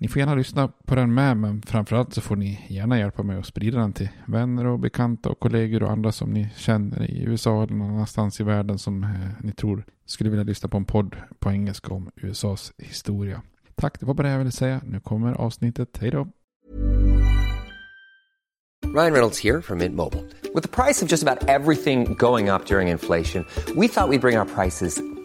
Ni får gärna lyssna på den med, men framförallt så får ni gärna hjälpa mig att sprida den till vänner och bekanta och kollegor och andra som ni känner i USA eller någon annanstans i världen som eh, ni tror skulle vilja lyssna på en podd på engelska om USAs historia. Tack, det var bara det jag ville säga. Nu kommer avsnittet. Hej då! Ryan Reynolds här från Mint Mobile. Med priset på nästan allt som går upp under inflationen, trodde vi att vi skulle bring våra priser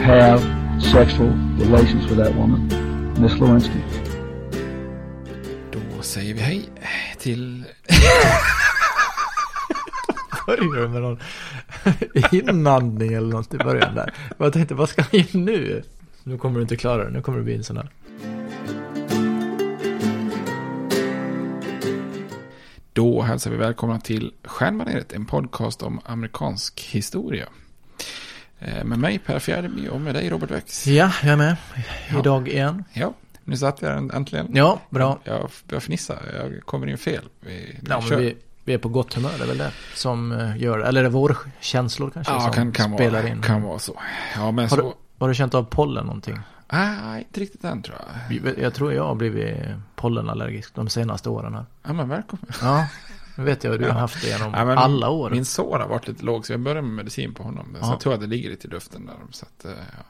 have sexual relations with that woman, Miss Lewinsky. Då säger vi hej till... Börjar du med någon inandning eller något i början där? Jag tänkte, vad ska jag in nu? Nu kommer du inte klara det, nu kommer det bli en sån här. Då hälsar vi välkomna till Stjärnbaneret, en podcast om amerikansk historia. Eh, Med mig Per Fjärdeby och med dig Robert Wex. Ja, jag är med. Idag igen. Ja, nu satt jag den äntligen. Ja, bra. Jag börjar fnissa, jag kommer in fel. Vi, Ja, men vi, vi är på gott humör, det är väl det som eh, gör Eller är det vår känslor kanske ja, som kan, kan, spelar vara, in? kan vara så. Ja, men Har så... du, har du känt av pollen någonting? Nej, inte riktigt än tror jag. Jag tror jag har blivit pollenallergisk de senaste åren här. Ja, men välkommen. Ja, nu vet jag hur du Ja. har haft det genom Ja, alla år. Min sår har varit lite låg så jag började med medicin på honom. Så Ja. jag tror att det ligger lite i luften där. Så att, eh, ja.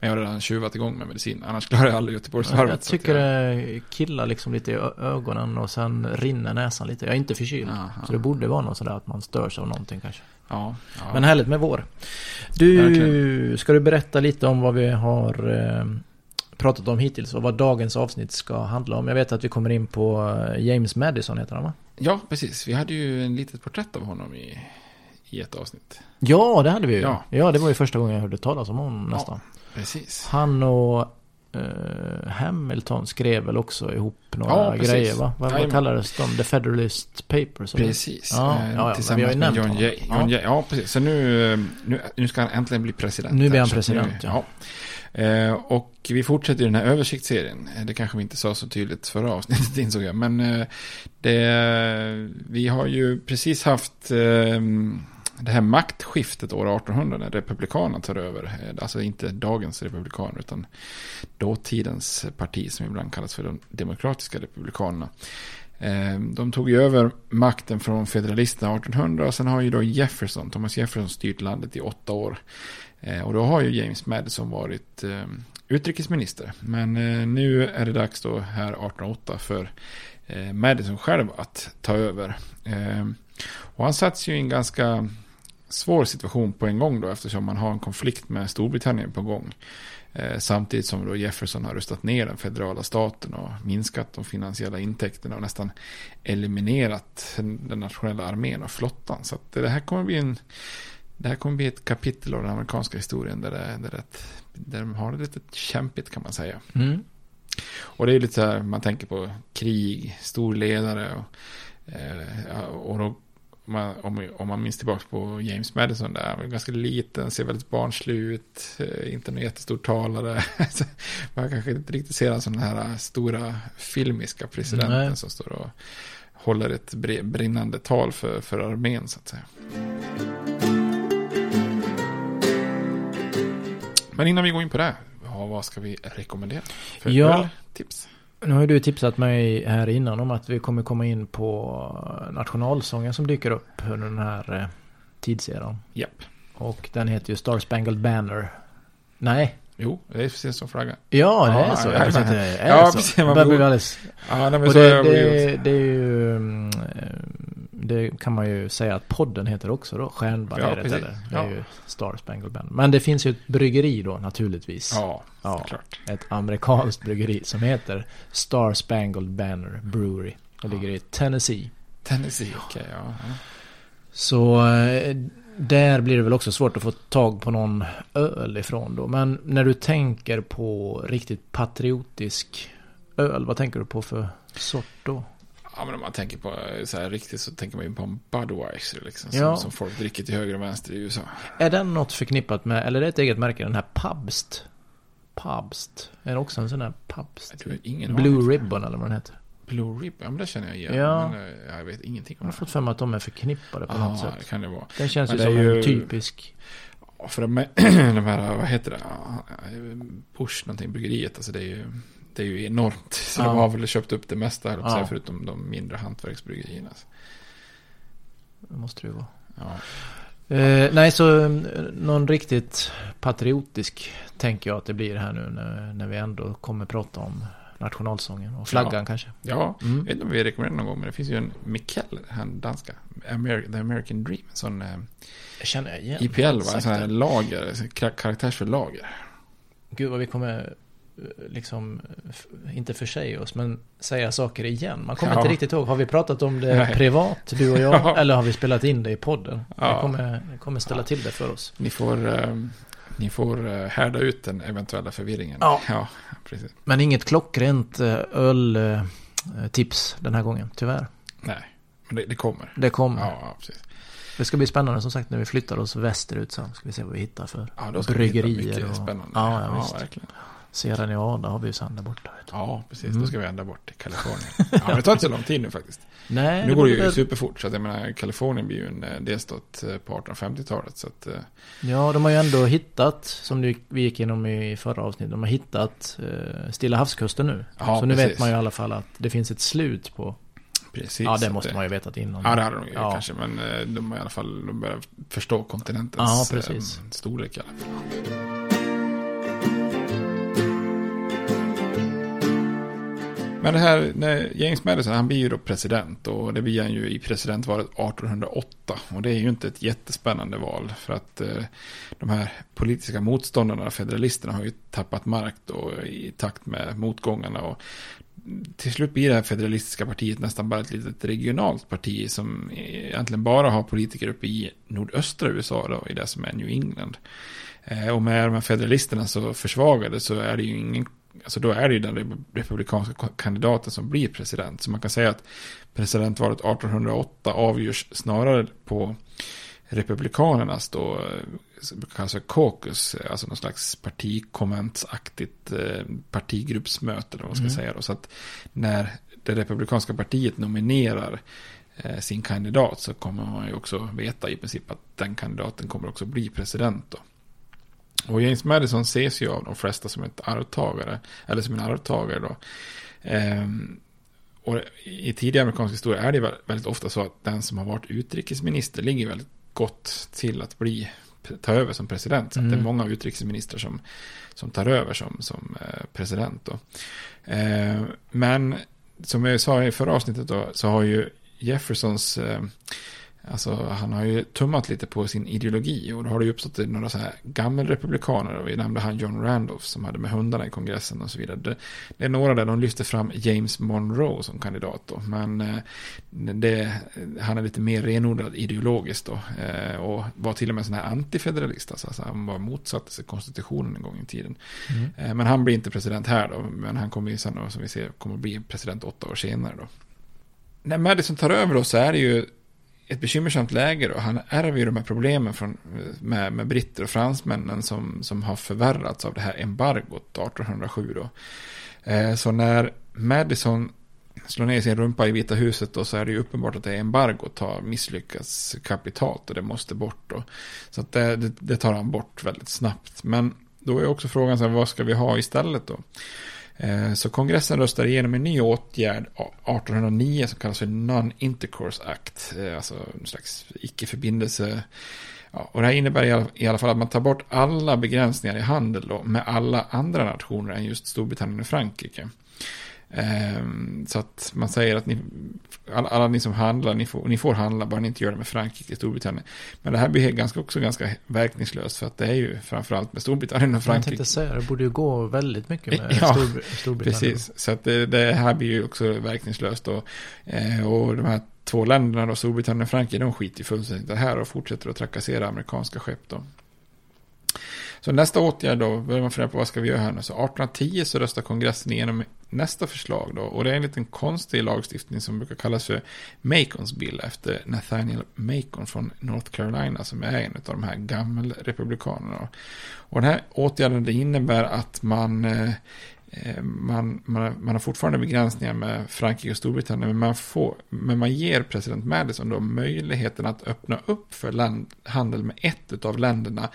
Men jag har redan tjuvat igång med medicin. Annars klarar jag aldrig Göteborgsvarvet. Jag tycker jag- det killar liksom lite i ögonen och sen rinner näsan lite. Jag är inte förkyld. Aha. Så det borde vara något sådär att man störs av någonting kanske. Ja, ja. Men härligt med vår. Du, Verkligen. ska du berätta lite om vad vi har eh, pratat om hittills och vad dagens avsnitt ska handla om? Jag vet att vi kommer in på eh, James Madison heter han va? Ja, precis. Vi hade ju en litet porträtt av honom i, i ett avsnitt. Ja, det hade vi ju. Ja. Ja. det var ju första gången jag hörde talas om honom nästan. Precis. Han och eh, Hamilton skrev väl också ihop några Ja, grejer va? Vad, vad kallades de? The Federalist Papers? eller? Precis. Ja, Eh, ja, ja, tillsammans med John. Jay. Ja. John Jay. Ja, precis. Så nu, eh, nu, nu ska han äntligen bli president. Nu blir han president, nu- ja. Eh, och vi fortsätter i den här översiktsserien. Eh, det kanske vi inte sa så tydligt förra avsnittet insåg jag. Men eh, det, vi har ju precis haft eh, det här maktskiftet år 1800 när republikanerna tar över. Eh, alltså inte dagens republikaner utan dåtidens parti som ibland kallas för de demokratiska republikanerna. Eh, de tog ju över makten från federalisterna 1800 och sen har ju då Jefferson, Thomas Jefferson styrt landet i åtta år. Eh, och då har ju James Madison varit eh, utrikesminister. Men eh, nu är det dags då här 1808 för Madison själv att ta över. Och han satts ju i en ganska svår situation på en gång då eftersom man har en konflikt med Storbritannien på gång. Samtidigt som då Jefferson har rustat ner den federala staten och minskat de finansiella intäkterna och nästan eliminerat den nationella armén och flottan. Så att det här kommer bli en det här kommer bli ett kapitel av den amerikanska historien där, det, där, det, där de har det lite kämpigt kan man säga. Mm. Och det är lite så här, man tänker på krig, storledare och, eh, och då, om man, om, om man minns tillbaka på James Madison där, han var ganska liten, ser väldigt barnslig ut, eh, inte någon jättestor talare. Man kanske inte riktigt ser han som den här stora filmiska presidenten Nej. som står och håller ett brinnande tal för, för armén så att säga. Men innan vi går in på det, ja, vad ska vi rekommendera? För Ja. tips? Nu har du tipsat mig här innan om att vi kommer komma in på nationalsången som dyker upp under den här eh, tidseran. Japp. Och den heter ju Star Spangled Banner. Nej. Jo, det är precis som flaggan. Ja, det är så. ja, Jag tänkte, ja. det är Ja, så. precis, man Börjar bli blir- alldeles... Ja, nej, men Och så det, det, är ju... eh, Det kan man ju säga att podden heter också då. Ja, Stjärnbaneret precis. eller? Det är Ja. ju Star Spangled Banner. Men det finns ju ett bryggeri då naturligtvis. Ja, Ja, såklart. ett amerikanskt bryggeri som heter Star Spangled Banner Brewery. Det ligger i Tennessee. Tennessee, okej, ja. ja. Så eh, där blir det väl också svårt att få tag på någon öl ifrån då. Men när du tänker på riktigt patriotisk öl, vad tänker du på för sort då? Ja, men om man tänker på eh, så här riktigt så tänker man ju på en Budweiser liksom. Ja. Som, som folk dricker till höger och vänster i USA. Är den något förknippat med, eller är det ett eget märke, den här Pabst? Pabst? Är det också en sån här Pabst? Har Blue aning. Ribbon eller vad den heter. Blue Ribbon, ja men det känner jag igen. Ja. Men eh, jag vet ingenting Jag om har det. fått för mig att de är förknippade på något Ja, sätt. det kan det vara. Den känns Men ju som ju- en typisk... Ja, För de, de här, vad heter det? Ja, Bush någonting, bryggeriet, alltså det är ju, är ju enormt. Så Ja. de har väl köpt upp det mesta, Ja. förutom de mindre hantverksbryggerierna. Det måste det ju vara. Ja. Eh, nej, så eh, någon riktigt patriotisk tänker jag att det blir här nu när, när vi ändå kommer prata om nationalsången och flaggan Ja. kanske. Ja, Mm. jag vet inte om vi rekommenderar någon gång, men det finns ju en Mikkel, han danska, Amer- The American Dream, en sån eh, Det känner jag igen. IPL, va? en sån här det. lager, kar- karaktärsfull lager. Gud vad vi kommer liksom, inte försäga oss, men säga saker igen. Man kommer Ja. inte riktigt ihåg. Har vi pratat om det Nej. privat, du och jag? Ja. Eller har vi spelat in det i podden? Ja. Det, kommer, det kommer ställa till det för oss. Ni får, eh, ni får eh, härda ut den eventuella förvirringen. Ja. precis. Men inget klockrent eh, öltips den här gången, tyvärr. Nej, men det, det kommer. Det kommer. Ja, precis. Det ska bli spännande som sagt när vi flyttar oss västerut sen. Ska vi se vad vi hittar för Ja, då ska vi hitta bryggerier. mycket och... spännande. Ja, ja, Ja, verkligen. Sierra Nevada har vi ju sen där borta. Ja, precis. Mm. Då ska vi ända bort till Kalifornien. Ja, men det tar inte så lång tid nu faktiskt. Nej, nu går det ju borde- superfort. Så att jag menar, Kalifornien blir ju en eh, delstat eh, på 1850-talet. Så att, eh, Ja, de har ju ändå hittat, som du- vi gick igenom i förra avsnittet, de har hittat eh, Stilla havskusten nu. Ja, så nu precis. vet man ju i alla fall att det finns ett slut på... precis. ja, det måste man ju vetat innan. Ja, det hade de ju Ja. kanske. Men de har i alla fall de börjar förstå kontinentens Ja, precis. storlek i alla fall. Men det här, när James Madison, han blir ju då president och det blir han ju i presidentvalet 1808. Och det är ju inte ett jättespännande val för att eh, de här politiska motståndarna, federalisterna, har ju tappat mark då i takt med motgångarna. Och till slut blir det här federalistiska partiet nästan bara ett litet regionalt parti som egentligen bara har politiker uppe i nordöstra USA då, i det som är New England. Eh, och med de här federalisterna så försvagade så är det ju ingen alltså då är det ju den republikanska kandidaten som blir president. Så man kan säga att presidentvalet 1808 avgörs snarare på republikanernas då, kallas för caucus, alltså någon slags partikonventsaktigt eh, partigruppsmöte, eller vad man ska mm. säga då. Så att när det republikanska partiet nominerar eh, sin kandidat så kommer man ju också veta i princip att den kandidaten kommer också bli president då. Och James Madison ses ju av de flesta som ett arvtagare, eller som en arvtagare då. Ehm, och i tidig amerikansk historia är det väldigt ofta så att den som har varit utrikesminister ligger väldigt gott till att bli ta över som president. Så mm. det är mm. många utrikesministrar som, som tar över som, som eh, president. Då. Eh, men som jag sa i förra avsnittet då, så har ju Jeffersons eh, Alltså han har ju tummat lite på sin ideologi och då har det ju uppstått några så här gammelrepublikaner och vi nämnde han John Randolph som hade med hundarna i kongressen och så vidare. Det, det är några där de lyfter fram James Monroe som kandidat då, men eh, det, han är lite mer renodlad ideologiskt då eh, och var till och med sån här antifederalist, alltså han var motsatte sig konstitutionen en gång i tiden. Mm. Eh, men han blir inte president här då, men han kommer ju sen då, som vi ser, kommer bli president åtta år senare då. När Madison tar över då så är det ju ett bekymmersamt läge då. Han ärver ju de här problemen från, med, med britter och fransmännen som, som har förvärrats av det här embargot 1807 då. Eh, så när Madison slår ner sin rumpa i Vita huset då så är det ju uppenbart att det embargot har misslyckats kapitalt och det måste bort då. Så att det, det, det tar han bort väldigt snabbt. Men då är också frågan så här, vad ska vi ha istället då? Eh, så kongressen röstar igenom en ny åtgärd 1809 som kallas för Non-Intercourse Act. Eh, alltså en slags icke-förbindelse. Ja, och det här innebär i alla fall att man tar bort alla begränsningar i handel då, med alla andra nationer än just Storbritannien och Frankrike. Ehm, så att man säger att ni, alla, alla ni som handlar, ni får, ni får handla, bara ni inte gör det med Frankrike och Storbritannien. Men det här blir ganska, också ganska verkningslöst, för att det är ju framförallt med Storbritannien och Frankrike. Jag tänkte säga, det borde ju gå väldigt mycket med ja, Stor, Storbritannien. Precis, så att det, det, här blir ju också verkningslöst. Och, eh, och de här två länderna, då, Storbritannien och Frankrike, de skiter ju fullständigt i det här och fortsätter att trakassera amerikanska skepp. Då. Så nästa åtgärd då, börjar man fundera på vad ska vi göra här nu. Så 1810 så röstar kongressen igenom nästa förslag då. Och det är en liten konstig lagstiftning som brukar kallas för Macons bill efter Nathaniel Macon från North Carolina som är en av de här gammelrepublikanerna. Och den här åtgärden det innebär att man eh, eh, man, man, man, har fortfarande begränsningar med Frankrike och Storbritannien, men man, får, men man ger president Madison då möjligheten att öppna upp för land, handel med ett av länderna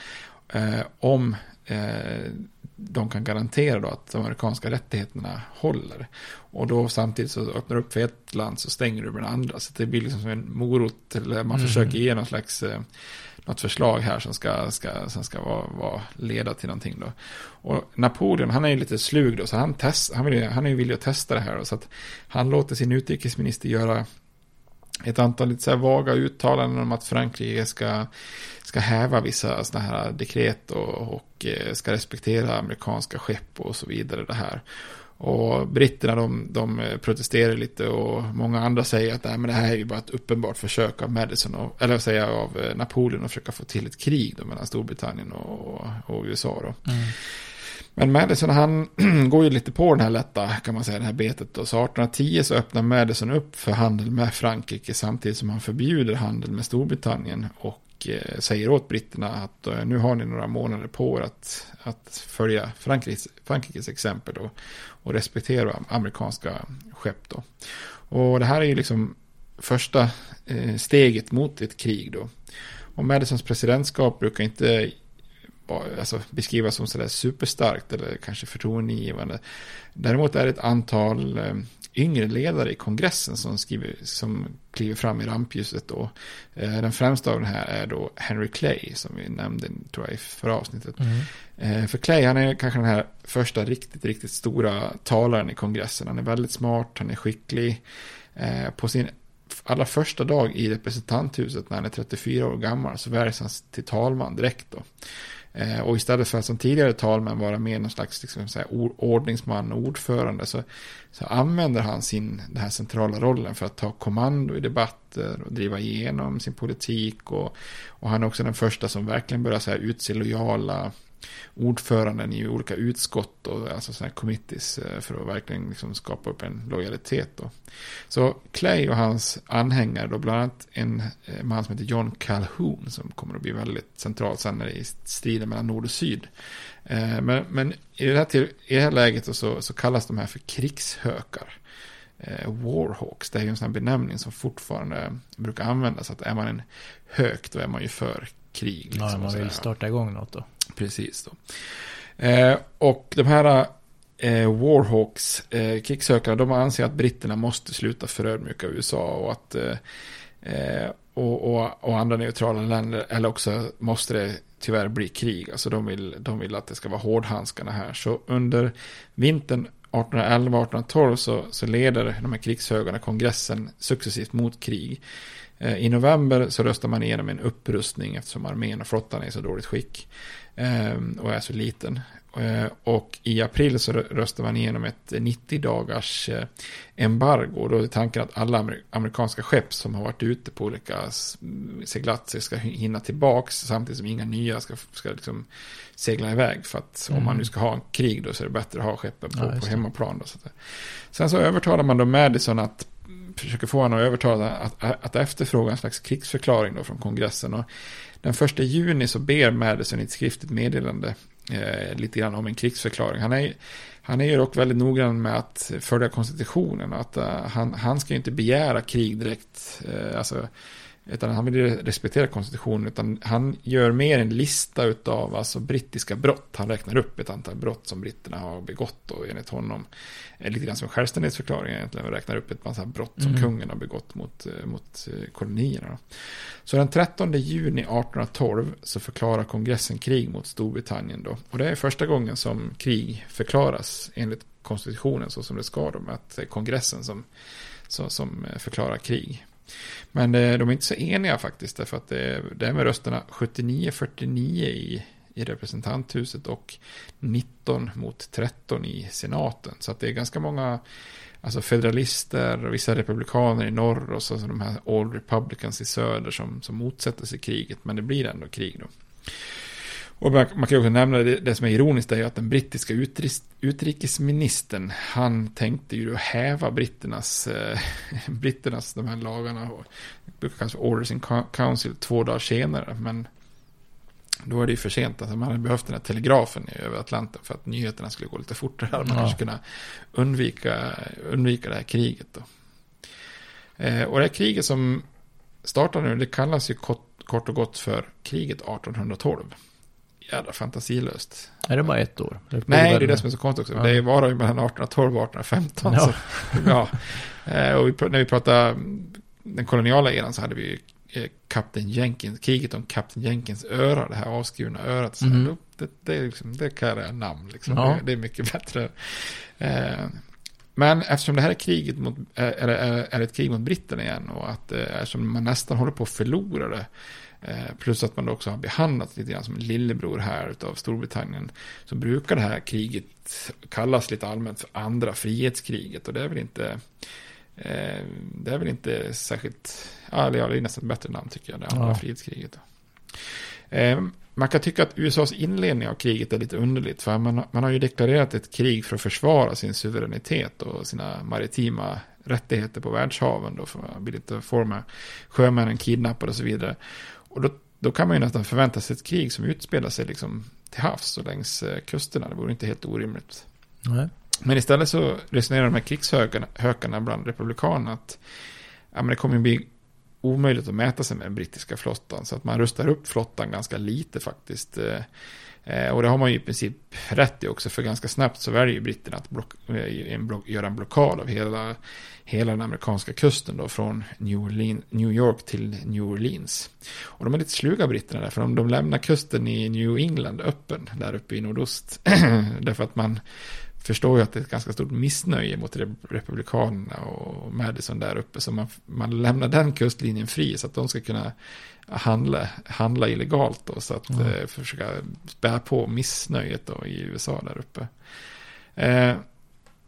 eh, om eh, de kan garantera då att de amerikanska rättigheterna håller. Och då samtidigt så öppnar du upp för ett land så stänger du med det andra. Så det blir liksom som en morot, eller man mm. försöker ge någon slags eh, något förslag här som ska, ska, som ska vara, vara, leda till någonting då. Och Napoleon, han är ju lite slug då, så han, test, han, vill, han är ju villig att testa det här då, så att han låter sin utrikesminister göra ett antal lite så här vaga uttalanden om att Frankrike ska, ska häva vissa sådana här dekret och, och eh, ska respektera amerikanska skepp och så vidare det här. Och britterna de, de protesterar lite och många andra säger att Nej, men det här är ju bara ett uppenbart försök av Madison, och, eller säga av eh, Napoleon att försöka få till ett krig då mellan Storbritannien och, och USA. Då. Mm. Men Madison han går ju lite på den här lätta, kan man säga, det här betet. Då. Så 1810 så öppnar Madison upp för handel med Frankrike samtidigt som han förbjuder handel med Storbritannien. Och eh, säger åt britterna att eh, nu har ni några månader på er att, att följa Frankrikes, Frankrikes exempel då, och respektera amerikanska skepp. Då. Och det här är ju liksom första eh, steget mot ett krig då. Och Madisons presidentskap brukar inte alltså, beskrivas som sådär superstarkt eller kanske förtroendeingivande. Däremot är det ett antal eh, yngre ledare i kongressen som, skriver, som kliver fram i rampljuset. Då. Eh, den främsta av den här är då Henry Clay som vi nämnde tror jag, i förra avsnittet. Mm. Eh, för Clay han är kanske den här första riktigt, riktigt stora talaren i kongressen. Han är väldigt smart, han är skicklig. På sin allra första dag i representanthuset när han är 34 år gammal så väljs han till talman direkt då. Eh, och istället för att som tidigare talmän vara med någon slags liksom, så här, ordningsman och ordförande så, så använder han sin, den här centrala rollen för att ta kommando i debatter och driva igenom sin politik. Och, och han är också den första som verkligen börjar så här, utse lojala ordföranden i olika utskott och alltså sådana här committees eh, för att verkligen liksom skapa upp en lojalitet. Då. Så Clay och hans anhängare, då bland annat en eh, man som heter John Calhoun som kommer att bli väldigt central sen när det är striden mellan nord och syd. Eh, men, men i, det här till, i det här läget så, så kallas de här för krigshökar. Warhawks, det är ju en sån här benämning som fortfarande brukar användas. Att är man en hök då är man ju för krig. Liksom, ja, man vill starta igång något då. Precis då. Eh, och de här eh, Warhawks, eh, krigssökarna, de anser att britterna måste sluta förödmjuka USA och att eh, eh, och, och, och, andra neutrala länder, eller också måste det tyvärr bli krig. Alltså de vill, de vill att det ska vara hårdhandskarna här. Så under vintern 1811-1812 så, så leder de här krigshögarna kongressen successivt mot krig. Eh, I november så röstar man igenom en upprustning eftersom armén och flottan är i så dåligt skick. Ehm, och är så liten. Eh, och i april så röstar man igenom ett 90 dagars eh, embargo. Och då är tanken att alla amerikanska skepp som har varit ute på olika seglatser ska hinna tillbaks samtidigt som inga nya ska, ska liksom segla iväg. För att mm. om man nu ska ha en krig då så är det bättre att ha skeppen på, ja, på hemmaplan. Då, så att, sen så övertalar man då Madison att försöker få honom att övertala att, att efterfråga en slags krigsförklaring då från kongressen. Och den första juni så ber Madison i ett skriftligt meddelande eh, lite grann om en krigsförklaring. Han är, han är ju dock väldigt noggrann med att följa konstitutionen. Att, uh, han, han ska ju inte begära krig direkt. Uh, alltså, utan han vill respektera konstitutionen. Utan han gör mer en lista av alltså, brittiska brott. Han räknar upp ett antal brott som britterna har begått. Och enligt honom är lite grann som självständighetsförklaring egentligen. Räknar upp ett massa brott som mm. kungen har begått mot, eh, mot eh, kolonierna. Så den 13 juni 1812 så förklarar kongressen krig mot Storbritannien. Då. Och det är första gången som krig förklaras enligt konstitutionen så som det ska. Då, med att det är kongressen som, som, som förklarar krig. Men eh, de är inte så eniga faktiskt. Därför att eh, det, det är med rösterna 79-49 i, i representanthuset och 19 mot 13 i senaten. Så att det är ganska många alltså federalister och vissa republikaner i norr och så, alltså de här All Republicans i söder som, som motsätter sig kriget. Men det blir ändå krig då. Och man, man kan också nämna det, det som är ironiskt är att den brittiska utris, utrikesministern, han tänkte ju häva britternas, eh, britternas de här lagarna, och, det brukar kallas för Orders in Council, två dagar senare. Men då är det ju för sent. Alltså man hade behövt den här telegrafen över Atlanten för att nyheterna skulle gå lite fortare. Man ja. kanske kunna undvika, undvika det här kriget. Då. Eh, och det här kriget som startar nu, det kallas ju kort, kort och gott för kriget 1812 jävla fantasilöst. Är det bara ett år? Det Nej, det är det som är så konstigt också. Ja. Det var ju mellan 1812 och 1815. Ja. Så, ja. Eh, och vi, när vi pratar den koloniala eran så hade vi ju Kapten eh, Jenkins, kriget om Kapten Jenkins öra, det här avskurna örat. Så mm. det, det, är liksom, det kallar jag namn, liksom. Ja. Det, det, är mycket bättre. Eh, men eftersom det här är kriget mot, är, är, är ett krig mot britterna igen och att eftersom man nästan håller på att förlora det Eh, plus att man också har behandlat lite grann som en lillebror här utav Storbritannien. Så brukar det här kriget kallas lite allmänt för andra frihetskriget. Och det är väl inte, eh, det är väl inte särskilt, ja det är nästan ett bättre namn tycker jag, det andra ja. frihetskriget. Eh, man kan tycka att USAs inledning av kriget är lite underligt. För man, man har ju deklarerat ett krig för att försvara sin suveränitet och sina maritima rättigheter på världshaven. Då, för få med sjömännen kidnappade och så vidare. Och då, då kan man ju nästan förvänta sig ett krig som utspelar sig liksom till havs och längs eh, kusterna. Det vore inte helt orimligt. Nej. Men istället så resonerar de här krigshökarna bland republikanerna att ja, men det kommer bli omöjligt att mäta sig med den brittiska flottan. Så att man rustar upp flottan ganska lite faktiskt. Eh, och det har man ju i princip rätt i också, för ganska snabbt så väljer ju britterna att block, eh, en block, göra en blockad av hela, hela den amerikanska kusten då, från New, Orleans, New York till New Orleans. Och de är lite sluga britterna där, för de, de lämnar kusten i New England öppen, där uppe i nordost. Därför att man förstår ju att det är ett ganska stort missnöje mot republikanerna och Madison där uppe. Så man, man lämnar den kustlinjen fri så att de ska kunna handla, handla illegalt då, så att mm. eh, försöka spä på missnöjet då i USA där uppe. Eh,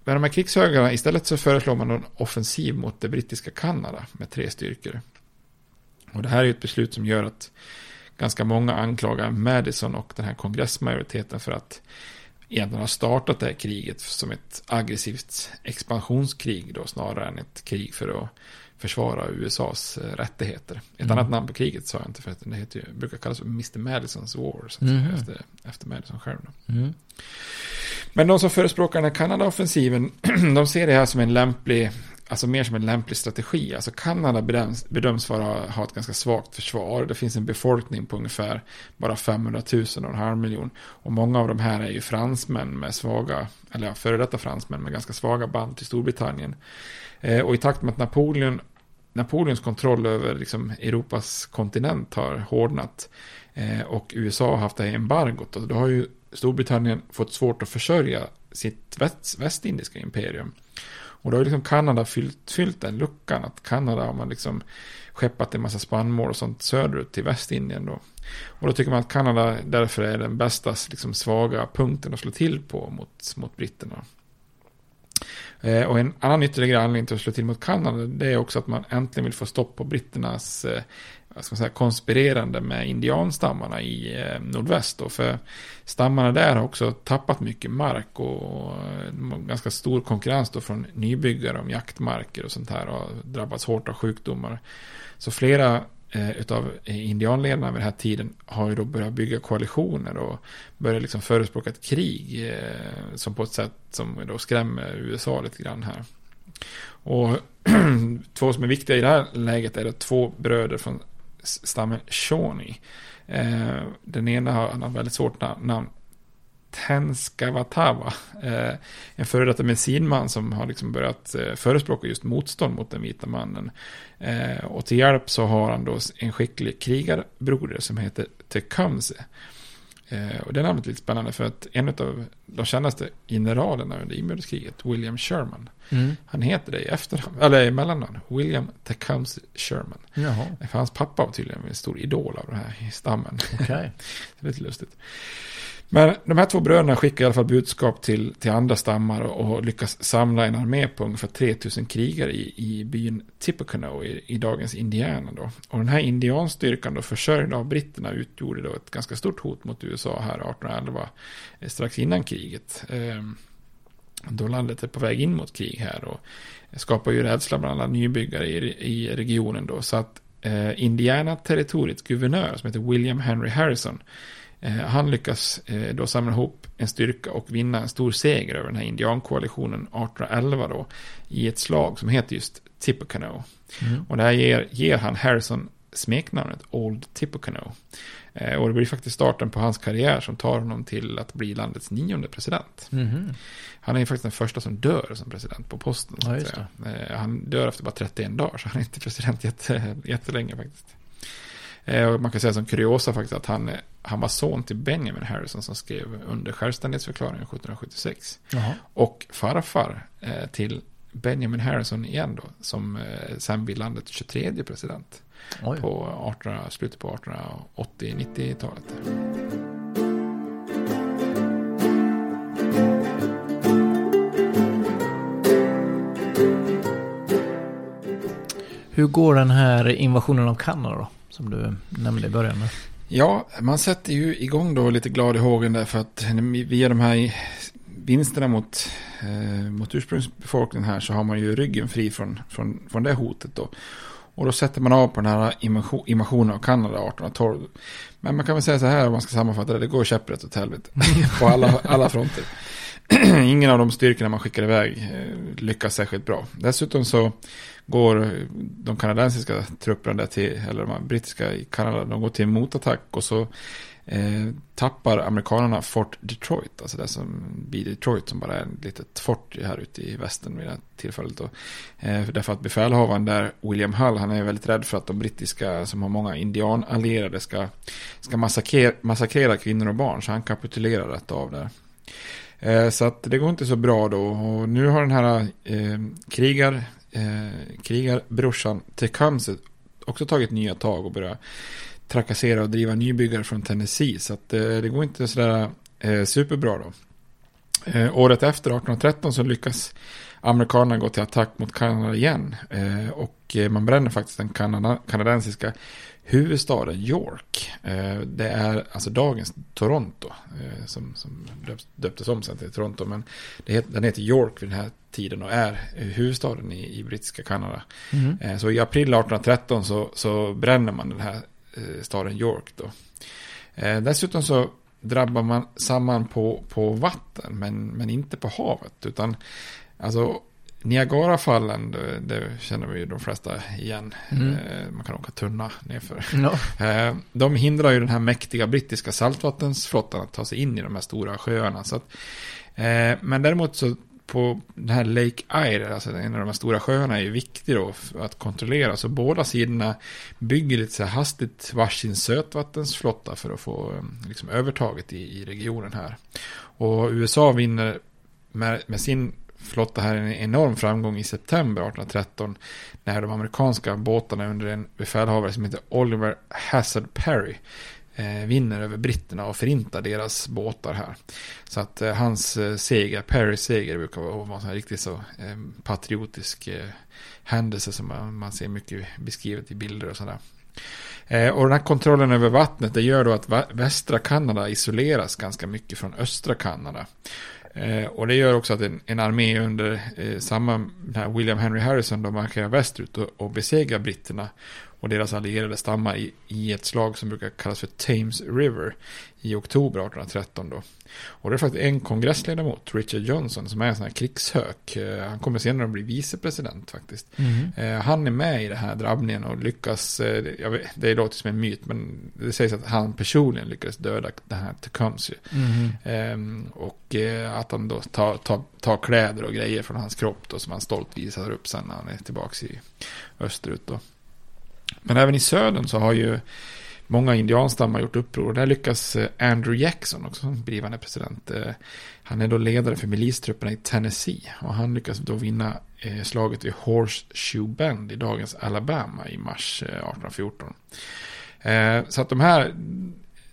men de här krigshögarna, istället så föreslår man en offensiv mot det brittiska Kanada med tre styrkor. Och det här är ett beslut som gör att ganska många anklagar Madison och den här kongressmajoriteten för att egentligen ha startat det här kriget som ett aggressivt expansionskrig då snarare än ett krig för att försvara USAs eh, rättigheter. Ett Mm. annat namn på kriget sa jag inte för att det heter ju, brukar kallas för Mr. Madisons War. Säga, efter, efter Madison själv. Mm. Men de som förespråkar den här Kanada-offensiven, de ser det här som en lämplig, alltså mer som en lämplig strategi. Alltså Kanada bedöms, bedöms vara, ha ett ganska svagt försvar. Det finns en befolkning på ungefär bara 500 000 och en halv miljon. Och många av de här är ju fransmän med svaga, eller ja, före detta fransmän med ganska svaga band till Storbritannien. Eh, och i takt med att Napoleon, Napoleons kontroll över liksom, Europas kontinent har hårdnat eh, och USA har haft det här embargot, och då har ju Storbritannien fått svårt att försörja sitt väst, västindiska imperium. Och då har ju liksom Kanada fyllt, fyllt den luckan, att Kanada har man liksom skeppat en massa spannmål och sånt söderut till Västindien då. Och då tycker man att Kanada därför är den bästa liksom, svaga punkten att slå till på mot, mot britterna. Eh, och en annan ytterligare anledning till att slå till mot Kanada det är också att man äntligen vill få stopp på britternas eh, ska säga, konspirerande med indianstammarna i eh, nordväst. Då, för stammarna där har också tappat mycket mark och ganska stor konkurrens då från nybyggare om jaktmarker och sånt här och har drabbats hårt av sjukdomar. Så flera eh, utav indianledarna vid den här tiden har ju då börjat bygga koalitioner och börjat liksom förespråka ett krig eh, som på ett sätt som då skrämmer USA lite grann här. Och två som är viktiga i det här läget är det två bröder från stammen Shawnee. Eh, den ena har, han har väldigt svårt namn, Tenskavatava. Tenskavatawa. Eh, en före detta medicinman som har liksom börjat eh, förespråka just motstånd mot den vita mannen. Eh, och till hjälp så har han då en skicklig krigarbroder som heter Tecumseh. Eh, och det namnet är lite spännande för att en av de kändaste generalerna under inbördeskriget, William Sherman, Mm. han heter det i efternamn, eller i mellannamn, William Tecumseh Sherman. Jaha. För hans pappa var tydligen en stor idol av den här stammen. Okej. det är lite lustigt. Men de här två bröderna skickar i alla fall budskap till, till andra stammar och, och lyckas samla en armé på ungefär 3000 krigare i, i byn Tippecanoe i, i dagens Indiana. Då. Och den här indianstyrkan då försörjd av britterna utgjorde då ett ganska stort hot mot USA här 1811, eh, strax innan kriget. Ehm, då landet är på väg in mot krig här och skapar ju rädsla bland alla nybyggare i, i regionen då. Så att eh, Indiana-territoriets guvernör som heter William Henry Harrison han lyckas eh, då samla ihop en styrka och vinna en stor seger över den här indiankoalitionen 1811 då i ett slag som heter just Tippecanoe. Mm. Och det här ger, ger han Harrison smeknamnet Old Tippecanoe. Eh, och det blir faktiskt starten på hans karriär som tar honom till att bli landets nionde president. Mhm. Han är ju faktiskt den första som dör som president på posten. Ja. Eh, Han dör efter bara 31 dagar, så han är inte president jätte, jättelänge faktiskt. Eh, man kan säga som kuriosa faktiskt att han, han var son till Benjamin Harrison som skrev under självständighetsförklaringen 1776. Jaha. Och farfar eh, till Benjamin Harrison igen då, som eh, sen blir landets 23 president Oj. på 18, slutet på 1880-90-talet. Hur går den här invasionen av Kanada då? Som du nämnde i början. där? Ja, man sätter ju igång då lite glad i hågen därför att via de här vinsterna mot, eh, mot ursprungsbefolkningen här så har man ju ryggen fri från, från, från det hotet då. Och då sätter man av på den här invasion- invasionen av Kanada 1812. Men man kan väl säga så här om man ska sammanfatta det, det går käpprätt åt helvete på alla, alla fronter. Ingen av de styrkorna man skickar iväg eh, lyckas särskilt bra. Dessutom så går de kanadensiska trupperna där till, eller de brittiska i Kanada, de går till motattack och så eh, tappar amerikanerna Fort Detroit, alltså det som blir Detroit som bara är ett litet fort här ute i västern vid det här tillfället. Då. Eh, därför att befälhavaren där, William Hull, han är väldigt rädd för att de brittiska som har många indianallierade ska, ska massakrera, massakrera kvinnor och barn, så han kapitulerar rätt av där. Eh, Så att det går inte så bra då. Och nu har den här eh, krigar, eh, krigarbrorsan Tecumseh också tagit nya tag och börjat trakassera och driva nybyggare från Tennessee. Så att eh, det går inte sådär eh, superbra då. Eh, året efter, 1813, så lyckas amerikanerna går till attack mot Kanada igen. Eh, och eh, man bränner faktiskt den kanada, kanadensiska huvudstaden York. Eh, det är alltså dagens Toronto som, som döptes om sen till Toronto. Men det den heter York vid den här tiden och är huvudstaden i, i brittiska Kanada. Mm. Så i april 1813 så, så bränner man den här staden York då. Dessutom så drabbar man samman på, på vatten men, men inte på havet. Utan alltså Niagarafallen, det, det känner vi ju de flesta igen. Mm. Eh, man kan åka tunna nerför. No. Eh, de hindrar ju den här mäktiga brittiska saltvattensflottan att ta sig in i de här stora sjöarna. Så att, eh, men däremot så på den här Lake Erie, alltså en av de här stora sjöarna, är ju viktig då att kontrollera. Så båda sidorna bygger lite så här hastigt varsin sötvattensflotta för att få liksom, övertaget i, i regionen här. Och USA vinner med, med sin flotta här en enorm framgång i september 1813 när de amerikanska båtarna under en befälhavare som heter Oliver Hazard Perry eh, vinner över britterna och förintar deras båtar här. Så att eh, hans eh, seger, Perrys seger, brukar vara en riktigt så eh, patriotisk eh, händelse som man, man, ser mycket beskrivet i bilder och sådär. Eh, och den här kontrollen över vattnet det gör då att västra Kanada isoleras ganska mycket från östra Kanada. Eh, och det gör också att en, en armé under eh, samma William Henry Harrison då marscherar västerut och, och besegrar britterna och deras allierade stammar i, i ett slag som brukar kallas för Thames River i oktober 1813 då. Och det är faktiskt en kongressledamot, Richard Johnson, som är en sån här krigshök. Eh, han kommer senare att bli vicepresident faktiskt. Mm. Han är med i den här drabbningen och lyckas, eh, jag vet, det låter som en myt, men det sägs att han personligen lyckades döda den här Tecumseh. Mm. Och att han då tar, tar, tar kläder och grejer från hans kropp då, som han stolt visar upp sen när han är tillbaka i österut då. Men även i södern så har ju många indianstammar gjort uppror. Och där lyckas eh, Andrew Jackson, också som blivande president. Eh, han är då ledare för milistrupperna i Tennessee. Och han lyckas då vinna eh, slaget vid Horseshoe Bend i dagens Alabama i mars 1814. Så att de här,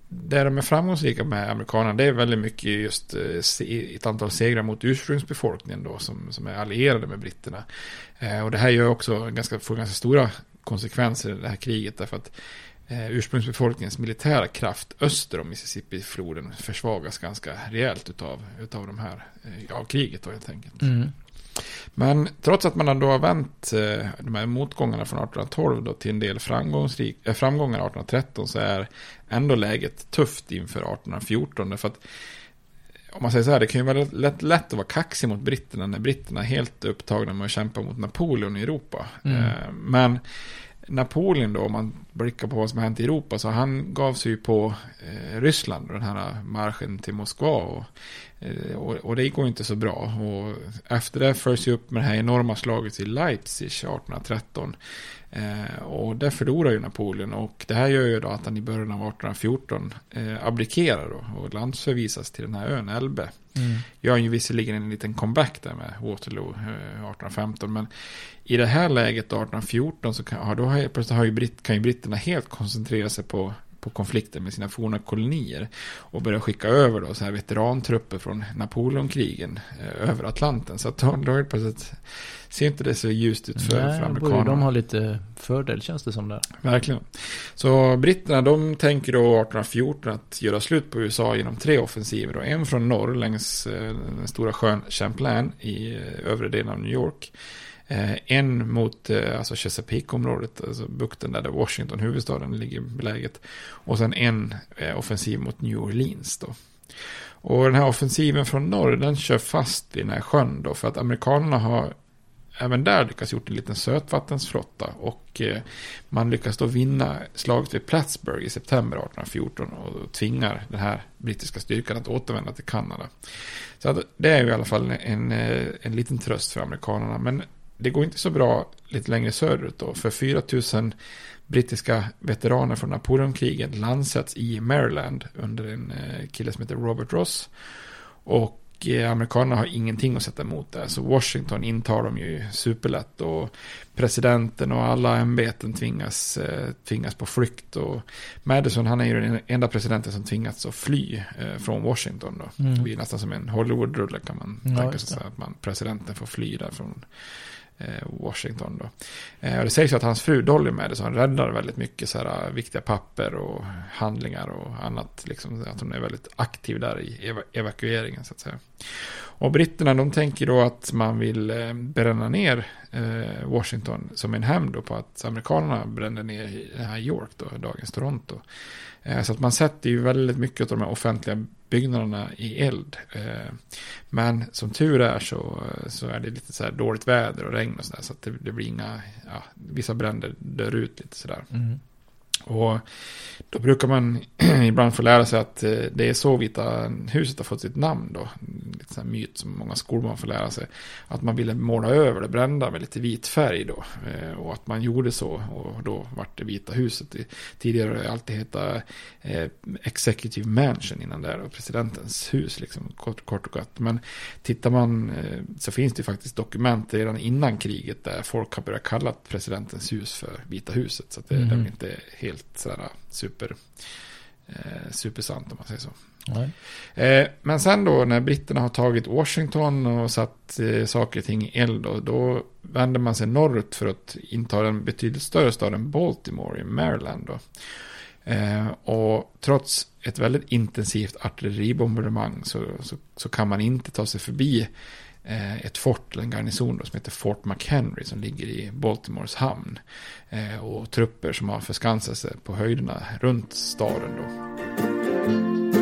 där de är framgångsrika med amerikanerna, det är väldigt mycket just ett antal segrar mot ursprungsbefolkningen då, som, som är allierade med britterna. Och det här gör också ganska, får ganska stora konsekvenser i det här kriget, därför att ursprungsbefolkningens militära kraft öster om Mississippi-floden försvagas ganska rejält utav, utav de här, eh, av kriget då helt enkelt. Mm. Men trots att man då har vänt eh, de här motgångarna från 1812 då till en del framgångsrik, äh, framgångar 1813 så är ändå läget tufft inför 1814. Därför att om man säger så här, det kan ju vara lätt, lätt att vara kaxig mot britterna när britterna är helt upptagna med att kämpa mot Napoleon i Europa. Mm. Men Napoleon då, om man blickar på vad som har hänt i Europa, så han gav sig ju på eh, Ryssland, den här marschen till Moskva. Och, eh, och, och, det går inte så bra. Och efter det följs ju upp med det här enorma slaget i Leipzig 1813. Eh, och där förlorar ju Napoleon och det här gör ju då att han i början av 1814 eh, abdikerar då och landsförvisas till den här ön Elbe. Mm. Gör ju visserligen en liten comeback där med Waterloo eh, 1815 men i det här läget då, 1814 så kan, då har, plötsligt har ju britt, kan ju britterna helt koncentrera sig på på konflikter med sina forna kolonier och börja skicka över då så här veterantrupper från Napoleonkrigen eh, över Atlanten. Så att då, då plötsligt ser inte det så ljust ut för, Nej, för amerikanerna. De har lite fördel känns det som där. Verkligen. Så britterna de tänker då 1814 att göra slut på USA genom tre offensiver. Då. En från norr längs eh, den stora sjön Champlain i eh, övre delen av New York. Eh, en mot eh, alltså Chesapeake-området, alltså bukten där, Washington, huvudstaden, ligger beläget. Och sen en eh, offensiv mot New Orleans då. Och den här offensiven från norr, den kör fast i den här sjön då, för att amerikanerna har även där lyckats gjort en liten sötvattensflotta. Och eh, man lyckas då vinna slaget vid Plattsburgh i september 1814 och tvingar den här brittiska styrkan att återvända till Kanada. Så det är ju i alla fall en, en, eh, en liten tröst för amerikanerna. Men det går inte så bra lite längre söderut då. För 4000 brittiska veteraner från Napoleonkriget landsätts i Maryland under en eh, kille som heter Robert Ross. Och eh, amerikanerna har ingenting att sätta emot det. Så Washington intar de ju superlätt. Och presidenten och alla ämbeten tvingas, eh, tvingas på flykt. Och Madison han är ju den enda presidenten som tvingats att fly från Washington. Då. Mm. Det är nästan som en Hollywood-rulle kan man Ja, tänka sig. Att man, presidenten får fly därifrån. Eh, Washington då. Eh, och det sägs ju att hans fru Dolly Madison räddar väldigt mycket så här, eh, viktiga papper och handlingar och annat. Liksom, att hon är väldigt aktiv där i evakueringen så att säga. Och britterna de tänker då att man vill eh, bränna ner eh, Washington som en hämnd på att amerikanerna brände ner i här York då, dagens Toronto. Eh, så att man sätter ju väldigt mycket av de här offentliga byggnaderna i eld. Men som tur är så, så är det lite så här dåligt väder och regn och sådär. Så att det, det blir inga, ja, vissa bränder dör ut lite sådär. Mm. Och då brukar man ibland få lära sig att eh, det är så Vita huset har fått sitt namn då. Lite sån myt som många skolbarn får lära sig. Att man ville måla över det brända med lite vit färg då. Eh, Och att man gjorde så och då vart det Vita huset. Tidigare har det alltid hetat eh, Executive Mansion innan där och presidentens hus liksom kort, kort och gott. Men tittar man så finns det faktiskt dokument redan innan kriget där folk har börjat kalla presidentens hus för Vita huset. Så det, är väl inte helt sådär super, eh, supersant om man säger så. Eh, men sen då när britterna har tagit Washington och satt eh, saker och ting i eld då, då vänder man sig norrut för att inta den betydligt större staden Baltimore i Maryland då. Eh, och trots ett väldigt intensivt artilleribombardemang så, så, så kan man inte ta sig förbi Eh, ett fort, en garnison då, som heter Fort McHenry som ligger i Baltimores hamn. Eh, och trupper som har förskansat sig på höjderna runt staden då.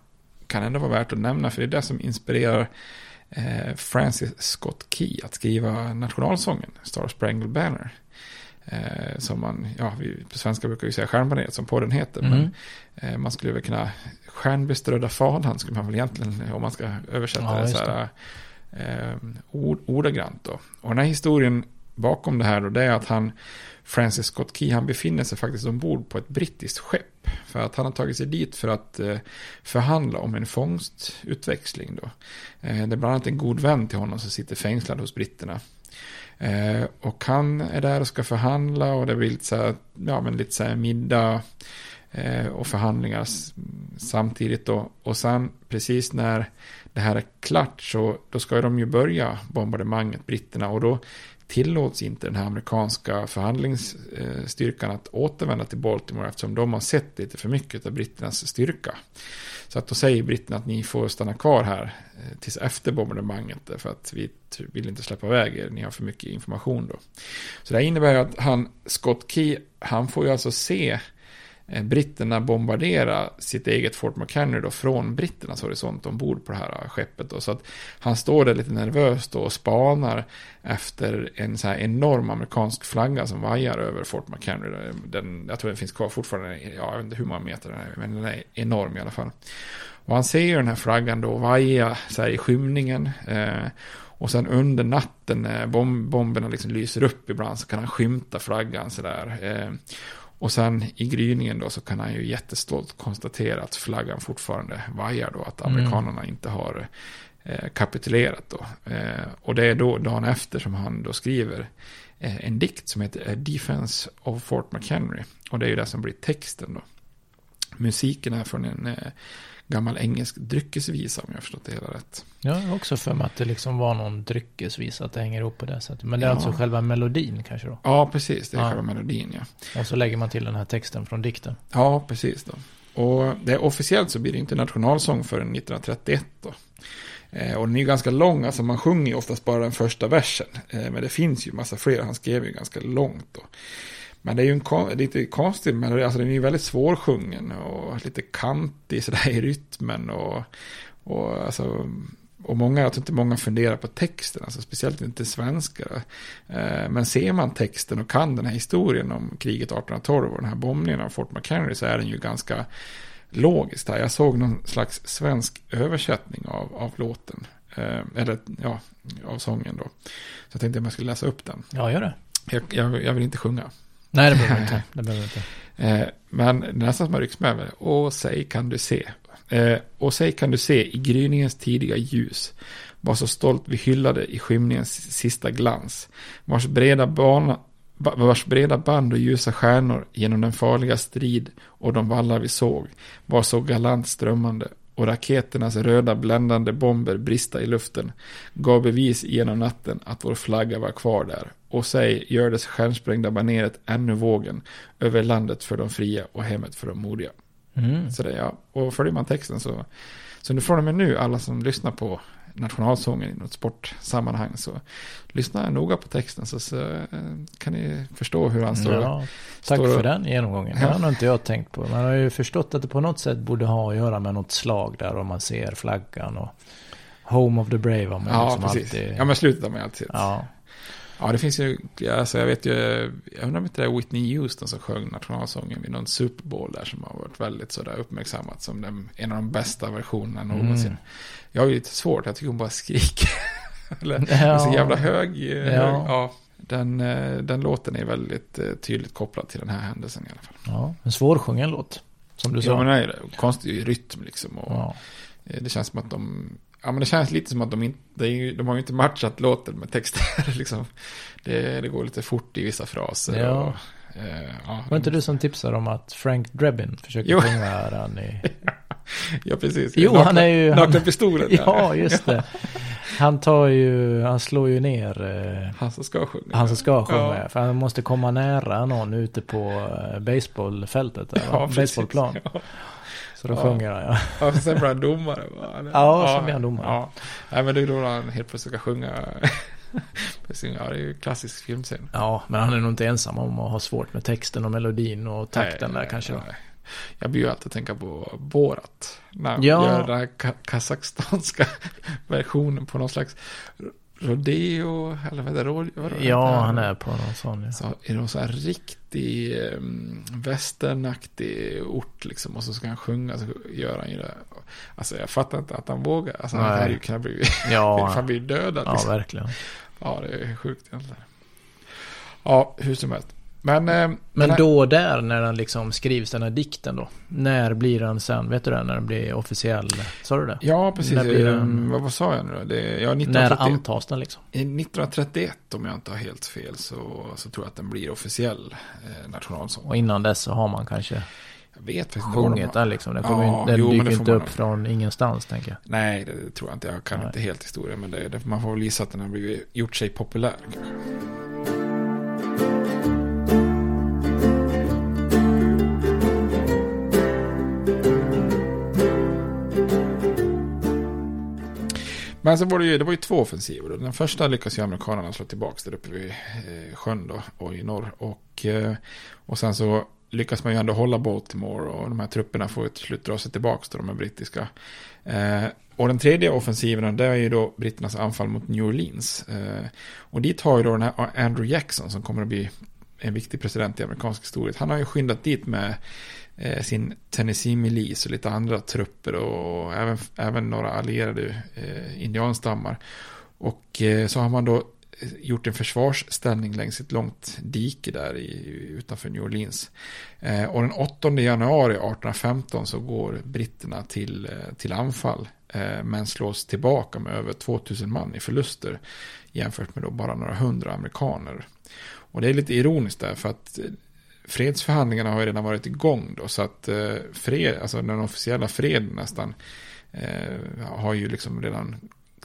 kan ändå vara värt att nämna, för det är det som inspirerar eh, Francis Scott Key att skriva nationalsången, Star Spangled Banner. Eh, som man, ja, vi, på svenska brukar vi säga stjärnbaneret som podden heter, Mm. men eh, man skulle väl kunna, stjärnbeströdda fanan skulle man väl egentligen, om man ska översätta Ja, det så här, eh, ord, ordagrant då. Och den här historien bakom det här då, det är att han, Francis Scott Key, han befinner sig faktiskt ombord på ett brittiskt skepp. För att han har tagit sig dit för att eh, förhandla om en fångstutväxling då. Eh, det är bland annat en god vän till honom som sitter fängslad hos britterna. Eh, och han är där och ska förhandla och det blir lite så här, ja men lite så här middag och förhandlingar samtidigt då. Och sen precis när det här är klart så då ska de ju börja bombardemanget, britterna, och då tillåts inte den här amerikanska förhandlingsstyrkan att återvända till Baltimore eftersom de har sett lite för mycket av britternas styrka. Så att då säger britterna att ni får stanna kvar här eh, tills efter bombardemanget för att vi vill inte släppa iväg er, ni har för mycket information då. Så det här innebär ju att han, Scott Key, han får ju alltså se Eh, britterna bombardera sitt eget Fort McHenry då från britternas horisont ombord på det här eh, skeppet. Då. Så att han står där lite nervöst då och spanar efter en så här enorm amerikansk flagga som vajar över Fort McHenry. Den, jag tror den finns kvar fortfarande, ja, jag vet inte hur många meter den är, men den är enorm i alla fall. Och han ser ju den här flaggan då vaja så här i skymningen. Eh, och sen under natten när bomberna liksom lyser upp ibland så kan han skymta flaggan sådär. Eh, och sen i gryningen då så kan han ju jättestolt konstatera att flaggan fortfarande vajar då. Att Mm. amerikanerna inte har eh, kapitulerat då. Eh, och det är då dagen efter som han då skriver eh, en dikt som heter Defense of Fort McHenry. Och det är ju det som blir texten då. Musiken är från en gammal engelsk dryckesvisa om jag har förstått det hela rätt. Ja, jag har också för mig att det liksom var någon dryckesvisa, att det hänger ihop på det sättet. Men det är Ja. alltså själva melodin kanske då? Ja, precis. Det är Ja. själva melodin, ja. Och så lägger man till den här texten från dikten. Ja, precis då. Och det, officiellt så blir det inte nationalsång förrän 1931 då. Eh, och den är ju ganska lång, alltså man sjunger ju oftast bara den första versen. Eh, men det finns ju massa fler, han skrev ju ganska långt då. Men det är ju en lite konstig melodi, alltså den är ju väldigt svårsjungen och lite kantig sådär i rytmen och, och alltså och många, jag tror inte många funderar på texten, alltså speciellt inte svenskar. Eh, Men ser man texten och kan den här historien om kriget 1812 och den här bombningen av Fort McHenry så är den ju ganska logisk där. Jag såg någon slags svensk översättning av, av låten. Eh, eller ja, av sången då. Så jag tänkte att jag skulle läsa upp den. Ja, gör det. Jag, jag, jag vill inte sjunga. Nej, det behöver inte. Det behöver inte. Eh, men nästan som en rycks med. säg kan du se. Eh, och säg kan du se i gryningens tidiga ljus. Var så stolt vi hyllade i skymningens sista glans. Vars breda bana vars breda band och ljusa stjärnor genom den farliga strid och de vallar vi såg var så galant strömmande och raketernas röda bländande bomber brista i luften gav bevis genom natten att vår flagga var kvar där och säg gör det stjärnsprängda baneret ännu vågen över landet för de fria och hemmet för de modiga. Mm. Så det, ja. Och följer man texten så, så nu från och med nu, alla som lyssnar på nationalsången i något sportsammanhang så lyssna noga på texten så, så eh, kan ni förstå hur han står. Ja, tack står- för den genomgången. Det har inte jag tänkt på. Man har ju förstått att det på något sätt borde ha att göra med något slag där om man ser flaggan och Home of the Brave har man Ja, liksom precis. alltid... Ja, men slutet har man alltid sett. Ja. Ja, det finns ju, alltså jag vet ju, jag undrar om inte det är Whitney Houston som sjöng nationalsången vid någon Super Bowl där som har varit väldigt sådär uppmärksammat som den, en av de bästa versionerna någonsin. Mm. Jag har ju lite svårt, jag tycker hon bara skriker. Eller, Ja. så jävla hög. eh, Ja. hög ja. Den, eh, den låten är väldigt eh, tydligt kopplad till den här händelsen i alla fall. ja, en svårsjungen låt. Som du sa. Ja, men det. Konstig rytm liksom. Och Ja. Det känns som att de, ja men det känns lite som att de inte, de har ju inte matchat låten med texten liksom. Det, det går lite fort i vissa fraser. Ja. Och, ja, Var inte du som tipsade om att Frank Drebin försöker sjunga den i... ja, precis. Jo, Nakna- han är ju... Nakna han- pistolen. Ja, just det. Han tar ju, han slår ju ner eh, Han som ska sjunga. han som ska sjunga. Ja. För han måste komma nära någon ute på eh, baseballfältet. Ja, baseballplan. Ja. Så då Ja. sjunger han ja. Ja, sen blir han domare. va? Ja, så blir han domare. Ja. Nej, men det är då han helt plötsligt ska sjunga. ja, det är ju klassisk filmscen. Ja, men han är nog inte ensam om att ha svårt med texten och melodin och takten Nej, där kanske. Då. nej. Jag blir ju alltid tänka på Borat. När han Ja. gör den här ka- kazakstanska versionen på någon slags rodeo. Eller vad är det? Ro- vad är det? Ja, han är på någon sån. Ja. Så är det någon sån här riktig um, västernaktig ort liksom. Och så ska han sjunga så gör han ju det. Alltså jag fattar inte att han vågar. Alltså han Nej. hade ju kunnat bli, Ja. han blir dödad ja, liksom. verkligen. Ja, det är sjukt egentligen. Ja, hur som helst. Men, eh, den Men här- då där när den liksom skrivs den här dikten då. När blir den sen? Vet du det? När den blir officiell? Sa du det? Ja, precis. När blir Eh, den- Vad, vad sa jag nu då? Det, ja, När 1931. antas den liksom? I 1931, om jag inte har helt fel, så, så tror jag att den blir officiell eh, nationalsång. Och innan dess så har man kanske Jag vet faktiskt sjungit den liksom. Den, kommer Ja, ju, den jo, men dyker inte upp nog. från ingenstans tänker jag. Nej, det, det tror jag inte. Jag kan Nej. inte helt historien, men det, det, man får väl gissa att den har blivit, gjort sig populär. kanske. Men sen var det ju, det var ju två offensiver. då. Den första lyckas ju amerikanerna slå tillbaka där uppe vid eh, sjön då, och i norr. Och, eh, och sen så lyckas man ju ändå hålla Baltimore och de här trupperna får ju till slut dra sig tillbaka då, de här brittiska. Eh, och den tredje offensiven, det är ju då britternas anfall mot New Orleans. Eh, och dit har ju då den här Andrew Jackson som kommer att bli en viktig president i amerikansk historia. Han har ju skyndat dit med eh, sin Tennessee milis och lite andra trupper och även, även några allierade eh, indianstammar. Och eh, så har man då eh, gjort en försvarsställning längs ett långt dike där i, utanför New Orleans. Eh, och den 8 januari 1815 så går britterna till, eh, till anfall eh, men slås tillbaka med över 2000 man i förluster jämfört med då bara några hundra amerikaner. Och det är lite ironiskt där för att eh, fredsförhandlingarna har ju redan varit igång då. Så att eh, fred, alltså den officiella freden nästan eh, har ju liksom redan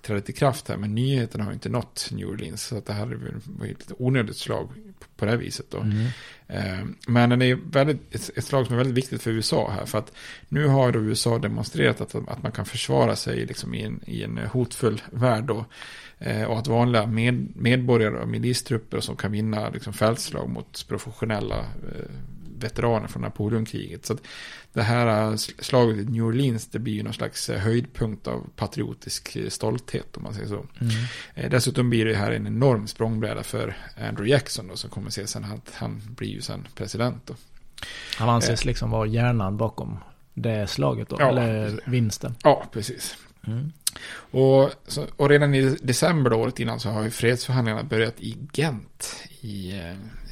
trätt i kraft här. Men nyheterna har inte nått New Orleans. Så att det här var ju ett onödigt slag på det här viset då. Mm. Eh, men det är väldigt, ett, ett slag som är väldigt viktigt för USA här. För att nu har då USA demonstrerat att, att man kan försvara sig liksom i, en, i en hotfull värld då. Eh, och att vanliga med, medborgare och milistrupper som kan vinna liksom fältslag mot professionella eh, veteraner från Napoleonkriget. Så att det här äh, slaget i New Orleans, det blir ju någon slags höjdpunkt av patriotisk stolthet om man säger så. Mm. Dessutom blir det här en enorm språngbräda för Andrew Jackson då, som kommer se sen att han blir ju sen president då. Han anses eh. liksom vara hjärnan bakom det slaget då, ja, eller vinsten. Ja, precis. Mm. Och, och redan i december då, året innan så har ju fredsförhandlingarna börjat i Gent i,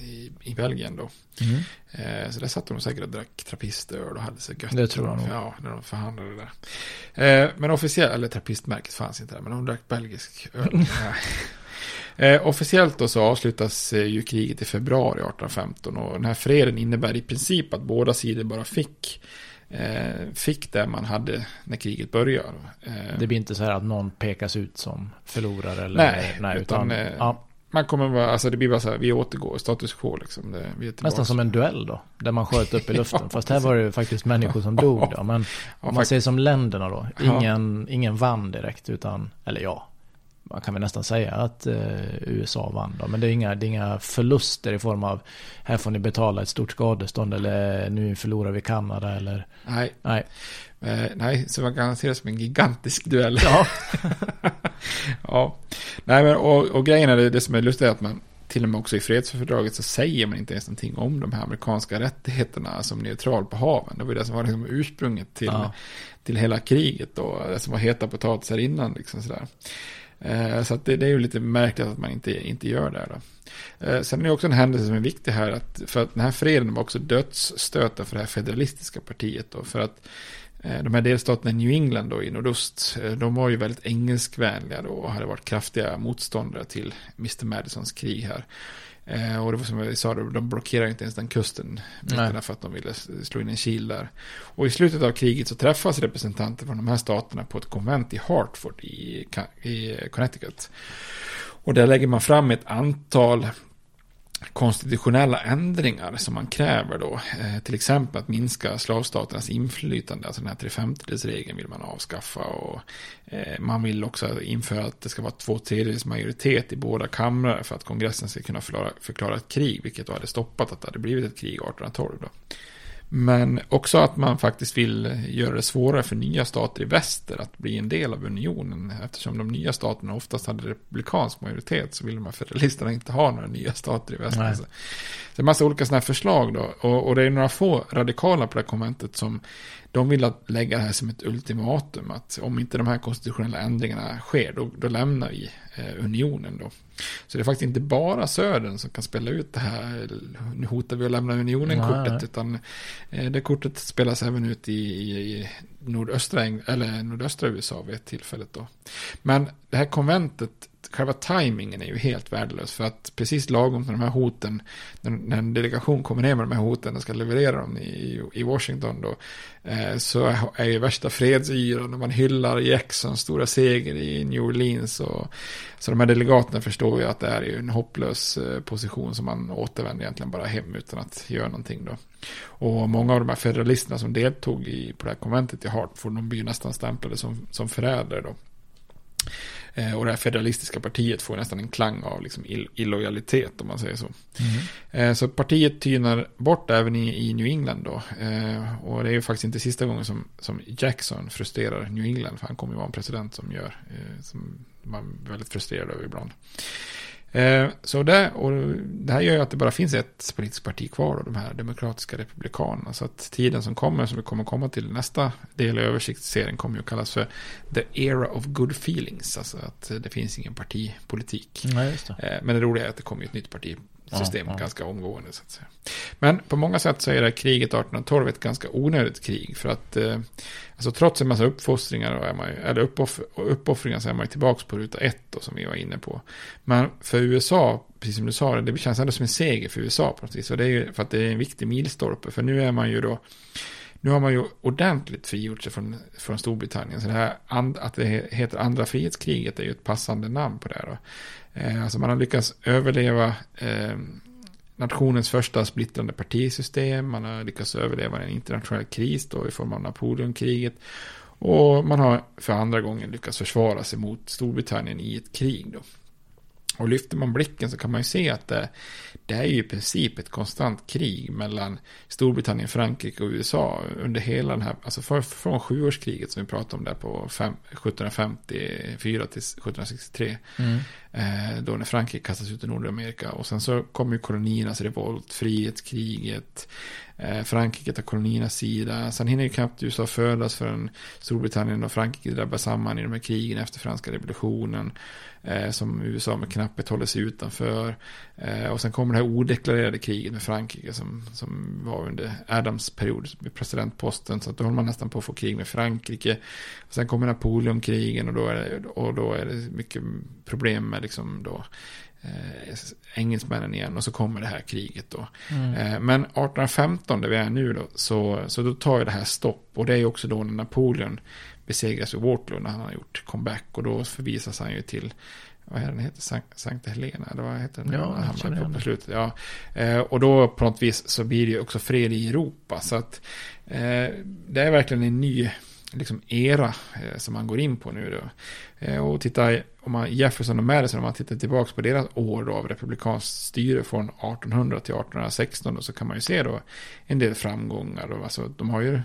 i, i Belgien då. Mm. Eh, så där satt de säkert och drack trappistöl och hade sig gött. Det tror jag nog. Ja, när de förhandlade där. Eh, men officiellt, eller trappistmärket fanns inte där, men de drack belgisk öl. eh, officiellt då så avslutas eh, ju kriget i februari 1815 och den här freden innebär i princip att båda sidor bara fick eh, fick det man hade när kriget började. Eh, det blir inte så här att någon pekas ut som förlorare eller nej, nej utan, utan ja. Man kommer bara, alltså det blir bara så här, vi återgår, status quo liksom. Det, vi Nästan som en duell då, där man sköt upp i luften. ja, Fast här var det faktiskt människor som dog då. Men ja, om man ser som länderna då, ingen, ingen vann direkt utan, eller ja, man kan väl nästan säga att eh, USA vann då. Men det är, inga, det är inga förluster i form av här får ni betala ett stort skadestånd eller nu förlorar vi Kanada eller... Nej. Nej. Eh, nej, så man kan se det som en gigantisk duell. Ja. ja. Nej, men och, och grejen är det, det som är lustigt är att man till och med också i fredsfördraget så säger man inte ens någonting om de här amerikanska rättigheterna som neutral på haven. Det var det som var liksom ursprunget till, ja. till hela kriget och det som var heta potatisar innan. Liksom sådär. Eh, så det, det, är ju lite märkligt att man inte, inte gör det. Då. Eh, sen är det också en händelse som är viktig här. Att, för att den här freden var också dödsstöten för det här federalistiska partiet. Då, för att eh, de här delstaterna i New England då, i nordost, de var ju väldigt engelskvänliga då och hade varit kraftiga motståndare till Mr. Madisons krig här. Eh, och det var som jag sa, de blockerade inte ens den kusten. För att de ville slå in en kil där. Och i slutet av kriget så träffas representanter från de här staterna på ett konvent i Hartford i, i Connecticut. Och där lägger man fram ett antal konstitutionella ändringar som man kräver då. Eh, till exempel att minska slavstaternas inflytande, alltså den här trefemtedelsregeln vill man avskaffa. Och, eh, man vill också införa att det ska vara två tredjedels majoritet i båda kamrar för att kongressen ska kunna förklara, förklara ett krig, vilket då hade stoppat att det hade blivit ett krig 1812. Då. Men också att man faktiskt vill göra det svårare för nya stater i väster att bli en del av unionen. Eftersom de nya staterna oftast hade republikansk majoritet så vill de här federalisterna inte ha några nya stater i väster. Nej. Så det är en massa olika sådana här förslag då. Och, och, det är några få radikala på det här konventet som de vill lägga det här som ett ultimatum. Att om inte de här konstitutionella ändringarna sker då, då lämnar vi eh, unionen då. Så det är faktiskt inte bara södern som kan spela ut det här, nu hotar vi att lämna unionen-kortet, utan eh, det kortet spelas även ut i, i, nordöstra, eller nordöstra USA vid ett tillfälle då. Men det här konventet själva tajmingen är ju helt värdelös. För att precis lagom till de här hoten, när, en delegation kommer ner med de här hoten och ska leverera dem i, i Washington då, eh, så är ju värsta fredsyran och man hyllar Jacksons stora seger i New Orleans. Och, så de här delegaterna förstår ju att det är ju en hopplös eh, position som man återvänder egentligen bara hem utan att göra någonting då. Och många av de här federalisterna som deltog i, på det här konventet i Hartford, de blir ju nästan stämplade som, som förrädare då. Eh, och det här federalistiska partiet får nästan en klang av liksom illojalitet om man säger så. Mm. Eh, så partiet tynar bort även i, New England då. Eh, och det är ju faktiskt inte sista gången som, som Jackson frustrerar New England. För han kommer ju vara en president som gör, som man är väldigt frustrerad över ibland. Eh, så det, och det här gör ju att det bara finns ett politiskt parti kvar, och de här demokratiska republikanerna. Så att tiden som kommer, som vi kommer komma till nästa del i översiktsserien, kommer ju att kallas för the era of good feelings. Alltså att det finns ingen partipolitik. Ja, det. Eh, men det roliga är att det kommer ett nytt parti systemet Ja, ja. ganska omgående. Så att säga. Men på många sätt så är det kriget 1812 ett ganska onödigt krig. För att eh, alltså trots en massa uppfostringar och är man, ju- eller uppoff, uppoffringar så är man ju tillbaka på ruta ett då, som vi var inne på. Men för USA, precis som du sa, det känns ändå som en seger för USA på något vis. Och det är ju för att det är en viktig milstolpe. För nu är man ju då nu har man ju ordentligt frigjort sig från, från Storbritannien. Så det här and, att det heter andra frihetskriget är ju ett passande namn på det. här Då. Eh, alltså man har lyckats överleva eh, nationens första splittrande partisystem. Man har lyckats överleva en internationell kris då i form av Napoleonkriget. Och man har för andra gången lyckats försvara sig mot Storbritannien i ett krig. Då. Och lyfter man blicken så kan man ju se att det, det är ju i princip ett konstant krig mellan Storbritannien, Frankrike och USA under hela den här, alltså för, från sjuårskriget som vi pratade om där på fem, 1754 till 1763. Mm. Eh, då när Frankrike kastas ut i Nordamerika. Och sen så kommer ju koloniernas revolt, frihetskriget. Eh, Frankrike tar koloniernas sida. Sen hinner ju knappt USA födas förrän Storbritannien och Frankrike drabbar samman i de här krigen efter franska revolutionen. Eh, som USA med knapphet håller sig utanför. Eh, och sen kommer det här odeklarerade kriget med Frankrike som, som var under Adams period med presidentposten. Så att då håller man nästan på att få krig med Frankrike. Och sen kommer Napoleonkrigen och då är det, och då är det mycket problem med liksom då eh, engelsmännen igen och så kommer det här kriget då. Mm. Eh, men 1815 där vi är nu då så, så då tar ju det här stopp och det är ju också då när Napoleon besegras vid Waterloo när han har gjort comeback och då förvisas han ju till vad är den heter? Sankt, Sankta Helena? Eller vad heter den? Ja, han känner på, på slutet. Ja. Eh, och då på något vis så blir det ju också fred i Europa. Så att eh, det är verkligen en ny liksom, era eh, som man går in på nu då. Eh, och titta, om man, Jefferson och Madison, om man tittar tillbaka på deras år då av republikanskt styre från 1800 till 1816 då, så kan man ju se då en del framgångar. Då. alltså, de har ju, eh,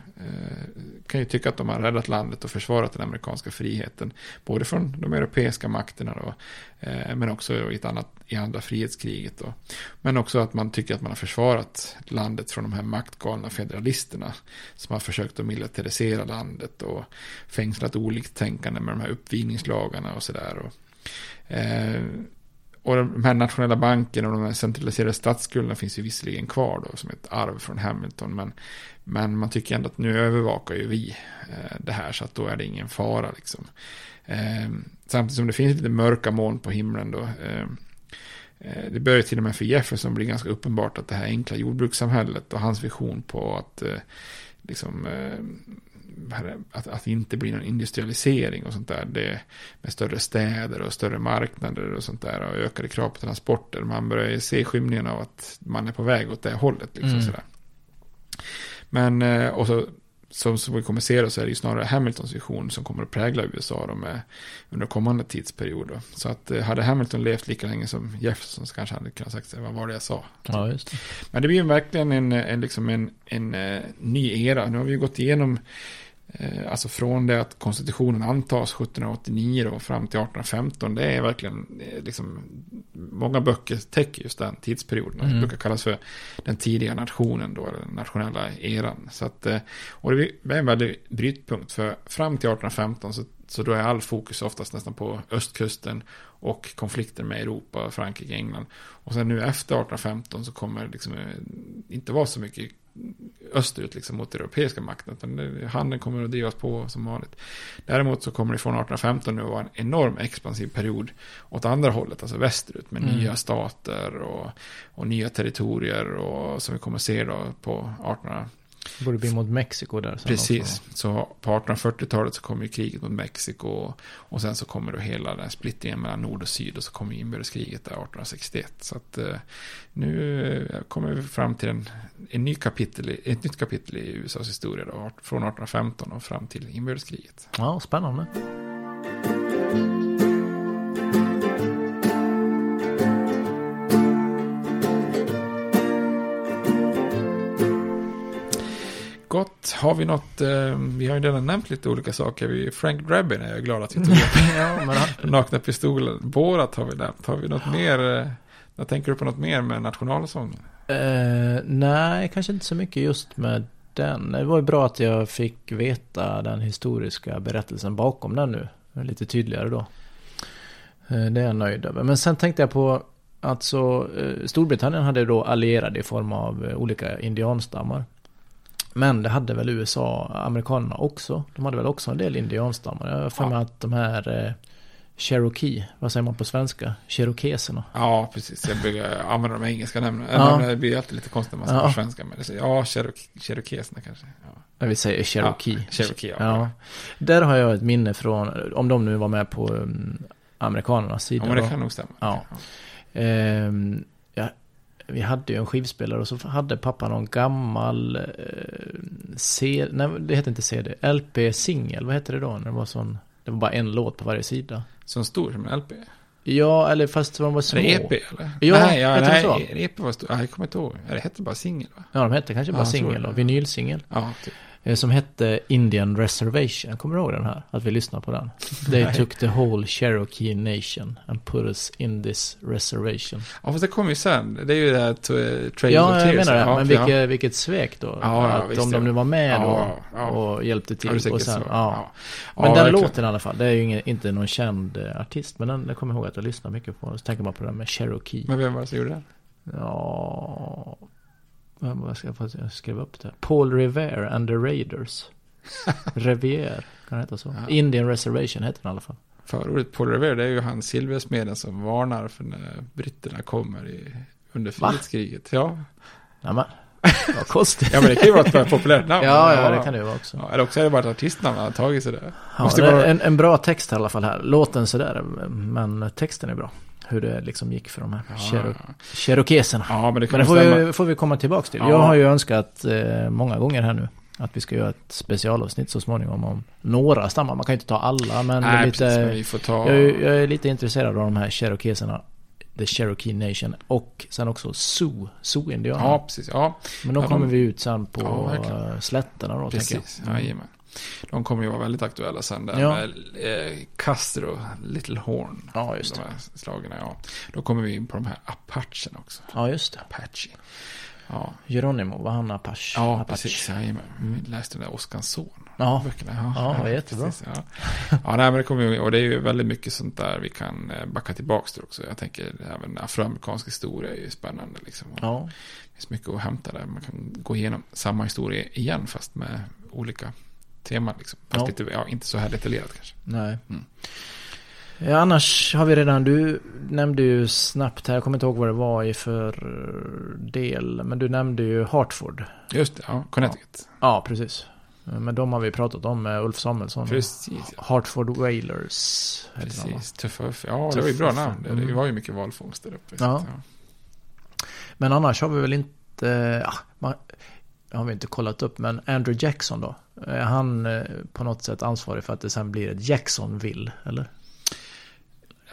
kan ju tycka att de har räddat landet och försvarat den amerikanska friheten. Både från de europeiska makterna då, eh, men också i, ett annat, i andra frihetskriget då. Men också att man tycker att man har försvarat landet från de här maktgalna federalisterna som har försökt att militarisera landet och fängslat oliktänkande med de här uppvigningslagarna och sådär. Och, eh, och de här nationella bankerna och de här centraliserade statsskulderna finns ju visserligen kvar då som ett arv från Hamilton. Men, men man tycker ändå att nu övervakar ju vi eh, det här så att då är det ingen fara liksom. Eh, samtidigt som det finns lite mörka moln på himlen då. Eh, eh det börjar till och med för Jefferson bli ganska uppenbart att det här enkla jordbrukssamhället och hans vision på att eh, liksom eh, att, att det inte blir någon industrialisering och sånt där. Det, med större städer och större marknader och sånt där. Och ökade krav på transporter. Man börjar se skymningen av att man är på väg åt det hållet. Liksom, Mm. sådär. Men, eh, och så, som, som vi kommer se då, så är det ju snarare Hamiltons vision som kommer att prägla USA då med, under kommande tidsperiod. Då. Så att eh, hade Hamilton levt lika länge som Jefferson så kanske han hade kunnat sagt vad var det jag sa. Ja, det. Men det blir ju verkligen en, en, liksom en, en, eh, ny era. Nu har vi ju gått igenom Alltså från det att konstitutionen antas 1789 då, fram till 1815. Det är verkligen eh, liksom, många böcker täcker just den tidsperioden. Mm. Det brukar kallas för den tidiga nationen då, den nationella eran. Så att, eh, och det är en väldig brytpunkt. För fram till 1815 så, så då är all fokus oftast nästan på östkusten och konflikter med Europa, Frankrike, England. Och sen nu efter 1815 så kommer det liksom eh, inte vara så mycket österut liksom mot europeiska makten. Utan handeln kommer att drivas på som vanligt. Däremot så kommer det från 1815 nu att vara en enorm expansiv period åt andra hållet, alltså västerut med Mm. nya stater och, och nya territorier och som vi kommer se då på 1800 Borde bli mot Mexiko där Precis, också. så på 1840-talet så kommer ju kriget mot Mexiko och sen så kommer då hela den här splittringen mellan nord och syd och så kommer inbördeskriget där 1861. Så att eh, nu eh, kommer vi fram till en, en ny kapitel, ett nytt kapitel i USAs historia då, från 1815 och fram till inbördeskriget. Ja, spännande. Gott, har vi något, eh, vi har ju redan nämnt lite olika saker. Vi, Frank Drabin är jag glad att vi tog upp. ja, men Nakna pistolen, Borat har vi nämnt. Har vi något mer, eh, jag tänker du på något mer med nationalsången? Eh, nej, kanske inte så mycket just med den. Det var ju bra att jag fick veta den historiska berättelsen bakom den nu. Lite tydligare då. Eh, det är jag nöjd över. Men sen tänkte jag på Alltså, Storbritannien hade då allierade i form av olika indianstammar. Men det hade väl USA, amerikanerna också. De hade väl också en del indianstammar. Jag har för mig att de här eh, Cherokee, vad säger man på svenska? Cherokeserna. Ja, precis. Jag brukar använda de engelska namnen. Ja. Det blir alltid lite konstigt när man säger Ja. på svenska. Men det säger, ja, Cherokee- cherokeserna kanske. Ja. Jag vill säga Cherokee. Ja, Cherokee, ja. ja. Där har jag ett minne från, om de nu var med på um, amerikanernas sida. Ja, men det kan nog stämma. Ja. Ja. Vi hade ju en skivspelare och så hade pappa någon gammal eh, C, nej det heter inte CD, LP-singel, vad hette det då? När det var sån, det var bara en låt på varje sida. Som stor som en LP? Ja, eller fast de var små. Är det EP eller? Ja, nej, ja, heter nej, de så? EP var stor. Jag kommer inte ihåg. Det hette bara singel va? Ja, de hette kanske bara Ja, jag tror singel och vinylsingel. Ja, typ. Eh, Som hette Indian Reservation. Kommer du ihåg den här? Att vi lyssnade på den. They took the whole Cherokee nation and put us in this reservation. Ja, fast det kom ju sen. Det är ju det här Trails Ja, of jag Tears. menar det. Ja, men ja. vilket, vilket svek då. Ja, ja, att visst om de nu var med då Ja, ja. och hjälpte Ja, till. säkert och sen, ja. Ja. Men Ja, den verkligen. låten i alla fall. Det är ju ingen, inte någon känd eh, artist. Men den, den kommer jag ihåg att jag lyssnade mycket på. Så tänker man på den med Cherokee. Men vem var det som gjorde den? Ja... Jag, ska jag skrev upp det. Paul Revere and the Raiders. Revier, kan det heta så? Ja. Indian Reservation heter den i alla fall. Förordet Paul Revere, det är ju han silversmeden som varnar för när britterna kommer i, under frihetskriget. Ja. Nämen, vad konstigt. ja, men det kan ju vara ett populärt namn. Ja, ja, det kan det ju vara också. Ja, eller också är det bara ett artistnamn han har tagit sig där. Ja, Måste det är vara... en, en bra text i alla fall här. Låten sådär, men texten är bra. Hur det liksom gick för de här Ja. Chero- cherokeserna. Ja, men det Men det får vi, får vi komma tillbaka till. Ja. Jag har ju önskat eh, många gånger här nu att vi ska göra ett specialavsnitt så småningom om några stammar. Man kan ju inte ta alla, men Nej, lite, precis, vi får ta... jag, är, jag är lite intresserad av de här cherokeserna. The Cherokee Nation och sen också Sioux, Sioux-indianerna. Ja, precis. Ja. Men då Ja, kommer de- vi ut sen på Ja, verkligen. slätterna då, tänker Precis, jag. Mm. jajamän. De kommer ju vara väldigt aktuella sen där Ja. med eh, Castro, Little Horn. Ja, just de det. här slagen, ja. Då kommer vi in på de här Apachen också. Ja, just det. Apache. Ja, Geronimo, var han Apache? ja Apache. precis. Jajamän. Vi läste den där Oskars son. Ja. Böckerna. Ja, vad jättebra. precis, ja. ja, nej, men det kommer ju, och det är ju väldigt mycket sånt där vi kan eh, backa tillbaka till också. Jag tänker även afroamerikansk historia är ju spännande liksom. Ja. Det finns mycket att hämta där. Man kan gå igenom samma historia igen fast med olika teman liksom. Fast Ja. lite, ja, inte så här detaljerat kanske. Nej. Mm. Ja, annars har vi redan, du nämnde ju snabbt här, jag kommer inte ihåg vad det var i för del, men du nämnde ju Hartford. Just det, ja, Connecticut. Ja, precis. Men de har vi pratat om med Ulf Samuelsson. Precis, ja. Hartford Whalers. Precis, Tuffa. Ja, det var ju bra namn. Det, Mm. det var ju mycket valfångst där uppe. Ja. att, Men annars har vi väl inte, ja, man, det har vi inte kollat upp, men Andrew Jackson då? Är han eh, på något sätt ansvarig för att det sen blir ett Jacksonville, eller?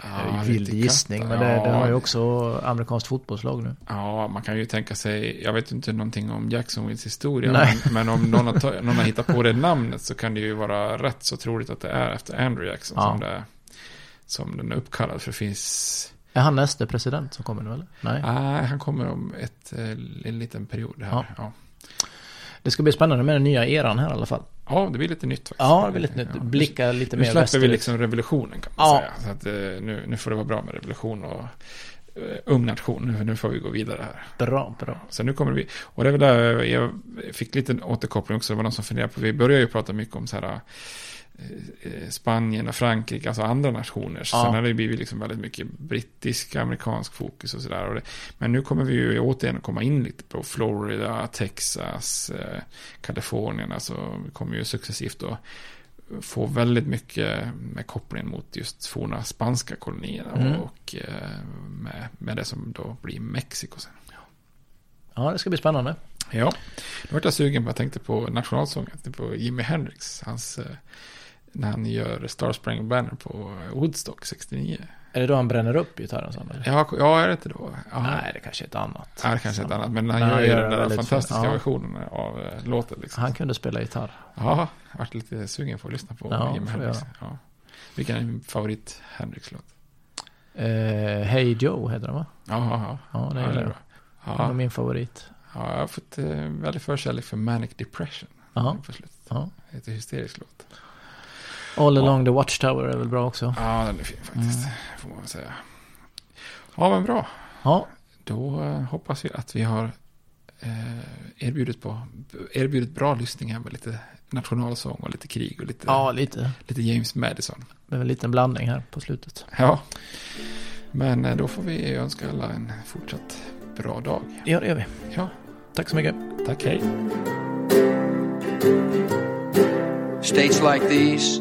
Ja, Vild lite gissning, men det, det har ju ja. också amerikanskt fotbollslag nu. Ja, man kan ju tänka sig, jag vet inte någonting om Jacksonvilles historia, men, men om någon har, någon har hittat på det namnet så kan det ju vara rätt så troligt att det är efter Andrew Jackson Ja. som, det, som den är uppkallad, för finns... Är han nästa president som kommer nu eller? Nej. Nej, han kommer om ett, eh, en liten period här. Ja. Ja. Det ska bli spännande med den nya eran här i alla fall. Ja, det blir lite nytt faktiskt. Ja, det blir lite nytt. Ja. Blicka lite Nu mer släpper vi västerut. liksom revolutionen kan man Ja. säga. Så att, eh, nu, nu får det vara bra med revolution och eh, ung nation. Nu, nu får vi gå vidare här. Bra, bra. Så nu kommer vi, och det är väl där jag fick lite återkoppling också, det var någon som funderade på, vi börjar ju prata mycket om så här Spanien och Frankrike, alltså andra nationer. Så Ja. Sen har det blivit liksom väldigt mycket brittisk, amerikansk fokus och sådär. Men nu kommer vi ju återigen komma in lite på Florida, Texas, eh, Kalifornien. Alltså vi kommer ju successivt att få väldigt mycket med koppling mot just forna spanska kolonierna Mm. och eh, med, med det som då blir Mexiko sen. Ja, det ska bli spännande. Ja, då vart jag sugen på, jag tänkte på nationalsången, jag tänkte på Jimi Hendrix, hans, eh, när han gör Star Spangled Banner på Woodstock 69. Är det då han bränner upp gitarren sen eller? Ja, ja är det inte då? Ja. Nej, det kanske är ett annat. Ja, det kanske är ett annat, men han Men gör ju den där fantastiska fin- ja. versionen av eh, låten. Liksom. Han kunde spela gitarr. Ja, jag vart lite sugen på att lyssna på Ja, Jimi Hendrix. Ja. Vilken är din favorit Hendrix-låt? Eh, hey Joe heter den va? Ja, ja, ja. Ja, det Ja, är det. bra. Det var Ja, min favorit. ja, jag har fått eh, väldigt förkärlek för Manic Depression. Ja. På slutet. Ja. Det är en hysterisk låt. All along the Watchtower är väl bra också. Ja, den är fin faktiskt. Får man säga. Ja, men bra. Ja. Då eh, hoppas vi att vi har eh, erbjudit, på, erbjudit bra lyssningar med lite nationalsång och lite krig och lite, Ja, lite. lite James Madison. Med en liten blandning här på slutet. Ja, men eh, då får vi önska alla en fortsatt bra dag. Ja, det gör vi. Ja, Tack så mycket. tack, hej. States like these